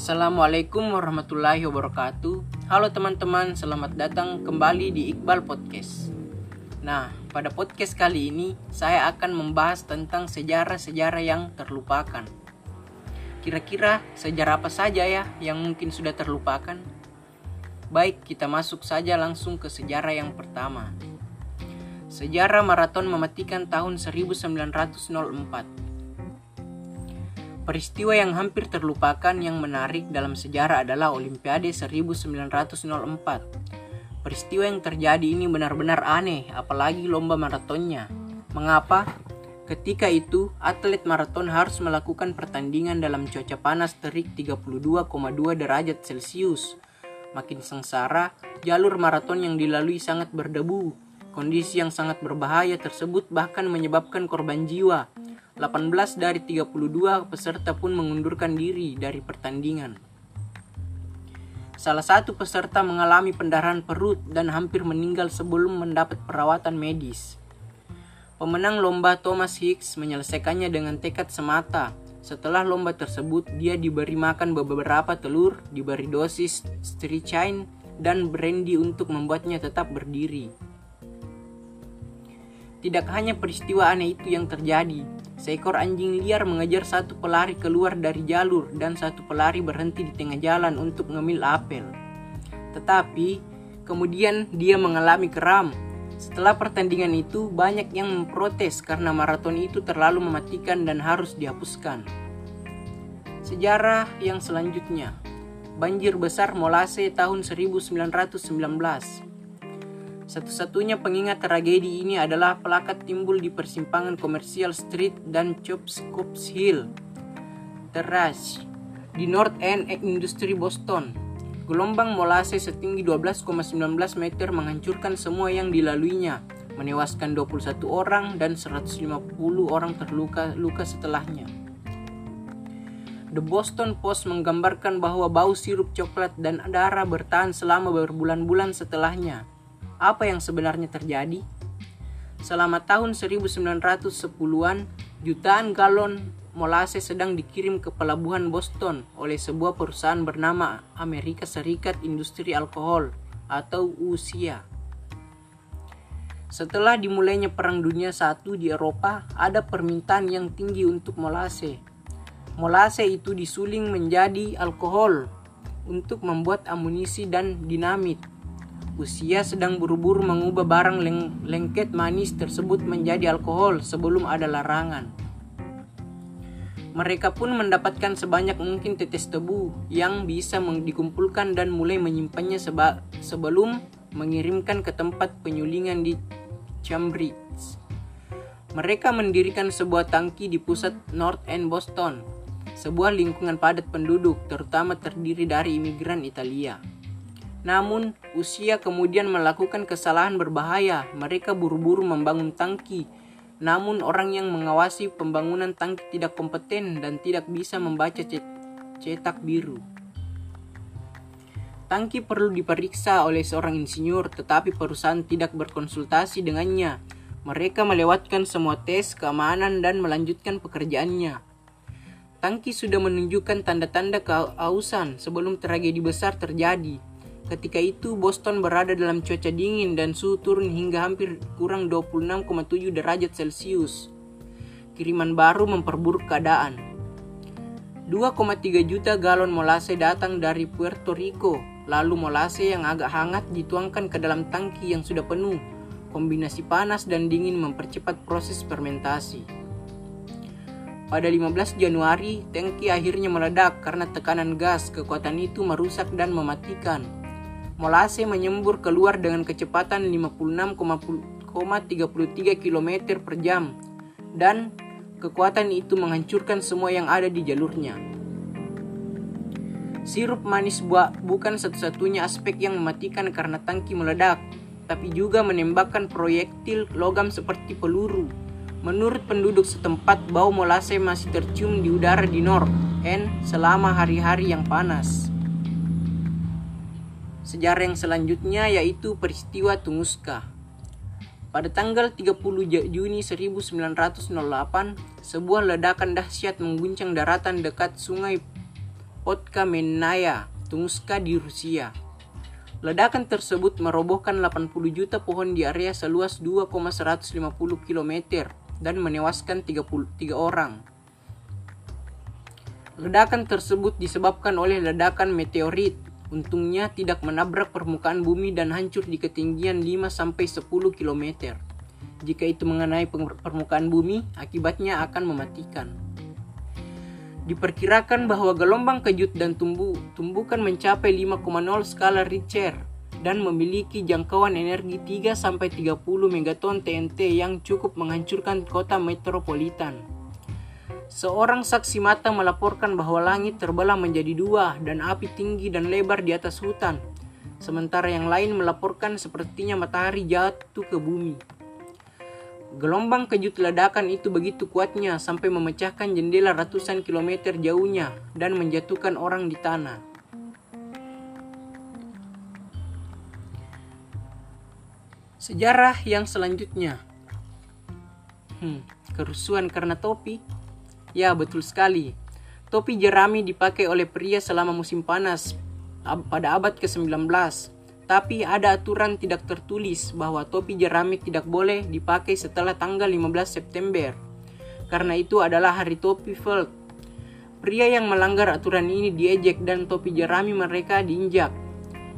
Assalamualaikum warahmatullahi wabarakatuh. Halo teman-teman, selamat datang kembali di Iqbal Podcast. Nah, pada podcast kali ini saya akan membahas tentang sejarah-sejarah yang terlupakan. Kira-kira sejarah apa saja ya yang mungkin sudah terlupakan? Baik, kita masuk saja langsung ke sejarah yang pertama. Sejarah maraton mematikan tahun 1904. Peristiwa yang hampir terlupakan yang menarik dalam sejarah adalah Olimpiade 1904. Peristiwa yang terjadi ini benar-benar aneh, apalagi lomba maratonnya. Mengapa? Ketika itu, atlet maraton harus melakukan pertandingan dalam cuaca panas terik 32,2 derajat Celcius. Makin sengsara, jalur maraton yang dilalui sangat berdebu. Kondisi yang sangat berbahaya tersebut bahkan menyebabkan korban jiwa 18 dari 32 peserta pun mengundurkan diri dari pertandingan. Salah satu peserta mengalami pendarahan perut dan hampir meninggal sebelum mendapat perawatan medis. Pemenang lomba Thomas Hicks menyelesaikannya dengan tekad semata. Setelah lomba tersebut, dia diberi makan beberapa telur, diberi dosis strychnine, dan brandy untuk membuatnya tetap berdiri. Tidak hanya peristiwa aneh itu yang terjadi, Seekor anjing liar mengejar satu pelari keluar dari jalur dan satu pelari berhenti di tengah jalan untuk ngemil apel. Tetapi kemudian dia mengalami kram. Setelah pertandingan itu, banyak yang memprotes karena maraton itu terlalu mematikan dan harus dihapuskan. Sejarah yang selanjutnya, banjir besar Molase tahun 1919. Satu-satunya pengingat tragedi ini adalah pelakat timbul di persimpangan Commercial Street dan Chops Hill, Terrace, di North End Industry Boston. Gelombang molase setinggi 12,19 meter menghancurkan semua yang dilaluinya, menewaskan 21 orang dan 150 orang terluka luka setelahnya. The Boston Post menggambarkan bahwa bau sirup coklat dan darah bertahan selama berbulan-bulan setelahnya. Apa yang sebenarnya terjadi? Selama tahun 1910-an, jutaan galon molase sedang dikirim ke pelabuhan Boston oleh sebuah perusahaan bernama Amerika Serikat Industri Alkohol atau USIA. Setelah dimulainya Perang Dunia I di Eropa, ada permintaan yang tinggi untuk molase. Molase itu disuling menjadi alkohol untuk membuat amunisi dan dinamit. Usia sedang buru-buru mengubah barang leng lengket manis tersebut menjadi alkohol sebelum ada larangan. Mereka pun mendapatkan sebanyak mungkin tetes tebu yang bisa dikumpulkan dan mulai menyimpannya sebelum mengirimkan ke tempat penyulingan di Cambridge. Mereka mendirikan sebuah tangki di pusat North End Boston, sebuah lingkungan padat penduduk terutama terdiri dari imigran Italia. Namun, usia kemudian melakukan kesalahan berbahaya. Mereka buru-buru membangun tangki. Namun, orang yang mengawasi pembangunan tangki tidak kompeten dan tidak bisa membaca cetak biru. Tangki perlu diperiksa oleh seorang insinyur, tetapi perusahaan tidak berkonsultasi dengannya. Mereka melewatkan semua tes keamanan dan melanjutkan pekerjaannya. Tangki sudah menunjukkan tanda-tanda kehausan sebelum tragedi besar terjadi. Ketika itu Boston berada dalam cuaca dingin dan suhu turun hingga hampir kurang 26,7 derajat Celcius. Kiriman baru memperburuk keadaan. 2,3 juta galon molase datang dari Puerto Rico, lalu molase yang agak hangat dituangkan ke dalam tangki yang sudah penuh. Kombinasi panas dan dingin mempercepat proses fermentasi. Pada 15 Januari, tangki akhirnya meledak karena tekanan gas. Kekuatan itu merusak dan mematikan Molase menyembur keluar dengan kecepatan 56,33 km per jam dan kekuatan itu menghancurkan semua yang ada di jalurnya. Sirup manis buah bukan satu-satunya aspek yang mematikan karena tangki meledak, tapi juga menembakkan proyektil logam seperti peluru. Menurut penduduk setempat, bau molase masih tercium di udara di North End selama hari-hari yang panas. Sejarah yang selanjutnya yaitu peristiwa Tunguska. Pada tanggal 30 Juni 1908, sebuah ledakan dahsyat mengguncang daratan dekat sungai Podkamenaya, Tunguska di Rusia. Ledakan tersebut merobohkan 80 juta pohon di area seluas 2,150 km dan menewaskan 33 orang. Ledakan tersebut disebabkan oleh ledakan meteorit. Untungnya tidak menabrak permukaan bumi dan hancur di ketinggian 5-10 km. Jika itu mengenai permukaan bumi, akibatnya akan mematikan. Diperkirakan bahwa gelombang kejut dan tumbuh, tumbukan mencapai 5,0 skala Richter dan memiliki jangkauan energi 3-30 megaton TNT yang cukup menghancurkan kota metropolitan. Seorang saksi mata melaporkan bahwa langit terbelah menjadi dua dan api tinggi dan lebar di atas hutan, sementara yang lain melaporkan sepertinya matahari jatuh ke bumi. Gelombang kejut ledakan itu begitu kuatnya sampai memecahkan jendela ratusan kilometer jauhnya dan menjatuhkan orang di tanah. Sejarah yang selanjutnya. Hmm, kerusuhan karena topi. Ya, betul sekali. Topi jerami dipakai oleh pria selama musim panas pada abad ke-19 tapi ada aturan tidak tertulis bahwa topi jerami tidak boleh dipakai setelah tanggal 15 September. Karena itu adalah hari topi Felt. Pria yang melanggar aturan ini diejek dan topi jerami mereka diinjak.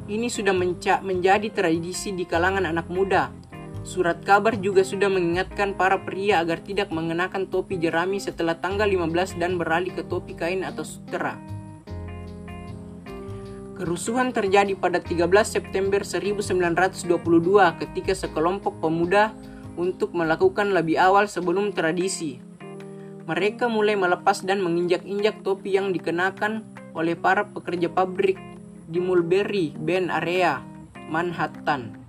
Ini sudah menjadi tradisi di kalangan anak muda. Surat kabar juga sudah mengingatkan para pria agar tidak mengenakan topi jerami setelah tanggal 15 dan beralih ke topi kain atau sutera. Kerusuhan terjadi pada 13 September 1922 ketika sekelompok pemuda untuk melakukan lebih awal sebelum tradisi. Mereka mulai melepas dan menginjak-injak topi yang dikenakan oleh para pekerja pabrik di Mulberry Bend area, Manhattan.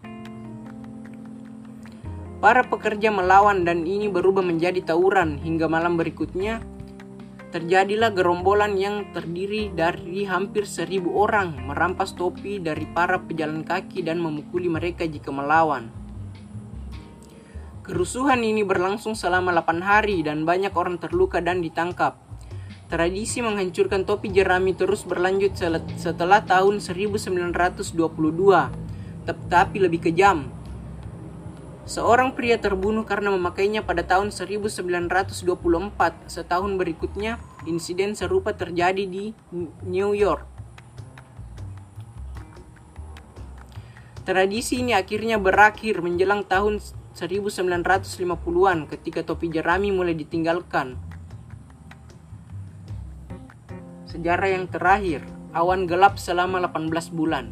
Para pekerja melawan dan ini berubah menjadi tawuran hingga malam berikutnya terjadilah gerombolan yang terdiri dari hampir seribu orang merampas topi dari para pejalan kaki dan memukuli mereka jika melawan. Kerusuhan ini berlangsung selama 8 hari dan banyak orang terluka dan ditangkap. Tradisi menghancurkan topi jerami terus berlanjut setelah tahun 1922, tetapi lebih kejam Seorang pria terbunuh karena memakainya pada tahun 1924. Setahun berikutnya, insiden serupa terjadi di New York. Tradisi ini akhirnya berakhir menjelang tahun 1950-an ketika topi jerami mulai ditinggalkan. Sejarah yang terakhir, awan gelap selama 18 bulan.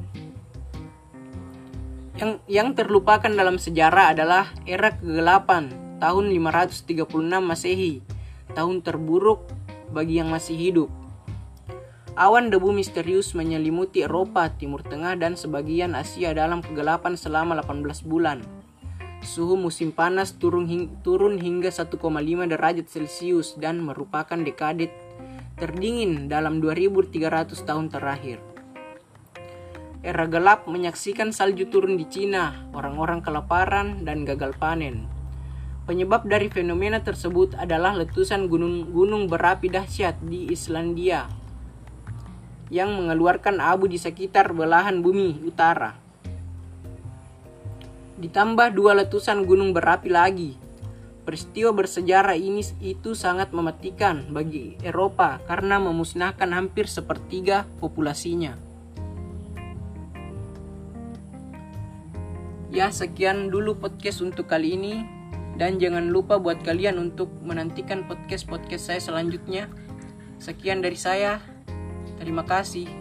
Yang, yang terlupakan dalam sejarah adalah era kegelapan tahun 536 Masehi, tahun terburuk bagi yang masih hidup. Awan debu misterius menyelimuti Eropa, Timur Tengah, dan sebagian Asia dalam kegelapan selama 18 bulan. Suhu musim panas turun, hing turun hingga 1,5 derajat Celcius dan merupakan dekade terdingin dalam 2300 tahun terakhir. Era gelap menyaksikan salju turun di Cina, orang-orang kelaparan dan gagal panen. Penyebab dari fenomena tersebut adalah letusan gunung-gunung berapi dahsyat di Islandia yang mengeluarkan abu di sekitar belahan bumi utara. Ditambah dua letusan gunung berapi lagi. Peristiwa bersejarah ini itu sangat mematikan bagi Eropa karena memusnahkan hampir sepertiga populasinya. Ya, sekian dulu podcast untuk kali ini. Dan jangan lupa buat kalian untuk menantikan podcast-podcast saya selanjutnya. Sekian dari saya. Terima kasih.